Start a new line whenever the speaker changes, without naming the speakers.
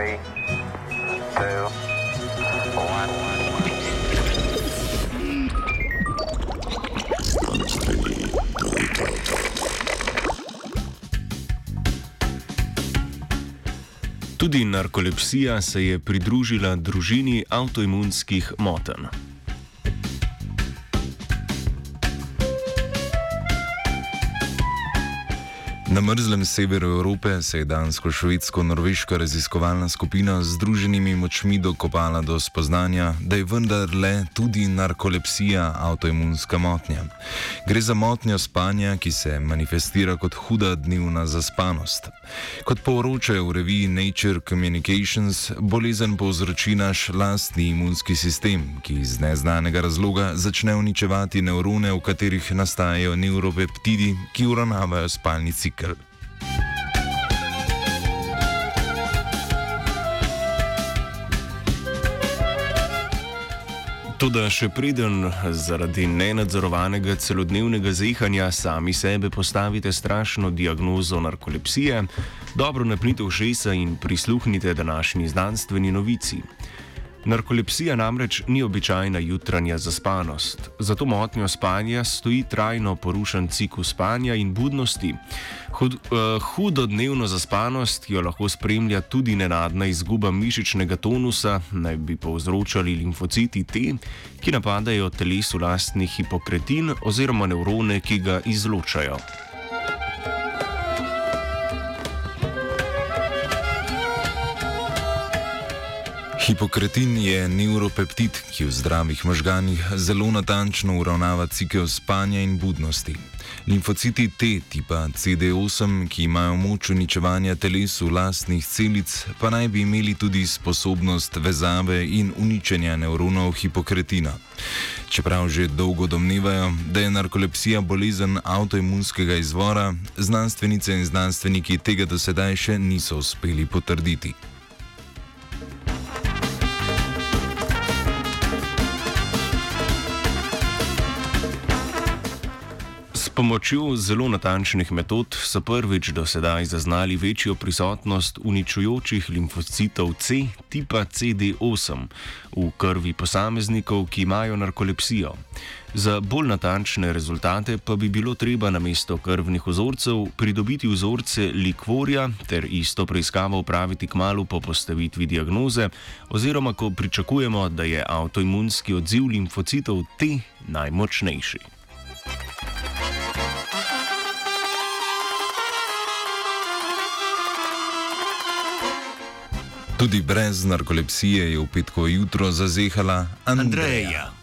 Three, two, one.
Tudi narkolepsija se je pridružila družini avtoimunskih motenj.
Na mrzlem severu Evrope se je dansko-švedsko-norveška raziskovalna skupina z združenimi močmi dokopala do spoznanja, da je vendarle tudi narkolepsija avtoimunska motnja. Gre za motnjo spanja, ki se manifestira kot huda dnevna zaspanost. Kot poročajo v reviji Nature Communications, bolezen povzroči naš lastni imunski sistem, ki iz neznanega razloga začne uničevati nevrone, v katerih nastajajo neuropeptidi, ki uravnavajo spalni cikl.
Toda še preden zaradi nenadzorovanega celodnevnega zehanja sami sebe postavite strašno diagnozo narkolepsije, dobro napnite ušesa in prisluhnite današnji znanstveni novici. Narkolepsija namreč ni običajna jutranja zaspanost. Zato motnjo spanja stoji trajno porušen ciklus spanja in budnosti. Hud, uh, hudo dnevno zaspanost, jo lahko spremlja tudi nenadna izguba mišičnega tonusa, naj bi povzročali limfociti T, ki napadajo telesu lastni hipokretin oziroma nevrone, ki ga izločajo.
Hipokretin je neuropeptid, ki v zdravih možganih zelo natančno uravnava cikel spanja in budnosti. Limfociti T tipa CD8, ki imajo moč uničevanja telesu lastnih celic, pa naj bi imeli tudi sposobnost vezave in uničenja nevronov hipokretina. Čeprav že dolgo domnevajo, da je narkolepsija bolezen avtoimunskega izvora, znanstvenice in znanstveniki tega do sedaj še niso uspeli potrditi.
Pomočjo zelo natančnih metod so prvič do sedaj zaznali večjo prisotnost uničujočih limfocitov C tipa CD8 v krvi posameznikov, ki imajo narkolepsijo. Za bolj natančne rezultate pa bi bilo treba na mesto krvnih vzorcev pridobiti vzorce likvorja ter isto preiskavo upraviti k malu po postavitvi diagnoze, oziroma ko pričakujemo, da je avtoimunski odziv limfocitov T najmočnejši.
Tudi brez narkolepsije je v petkovo jutro zazehala Andreja. Andreja.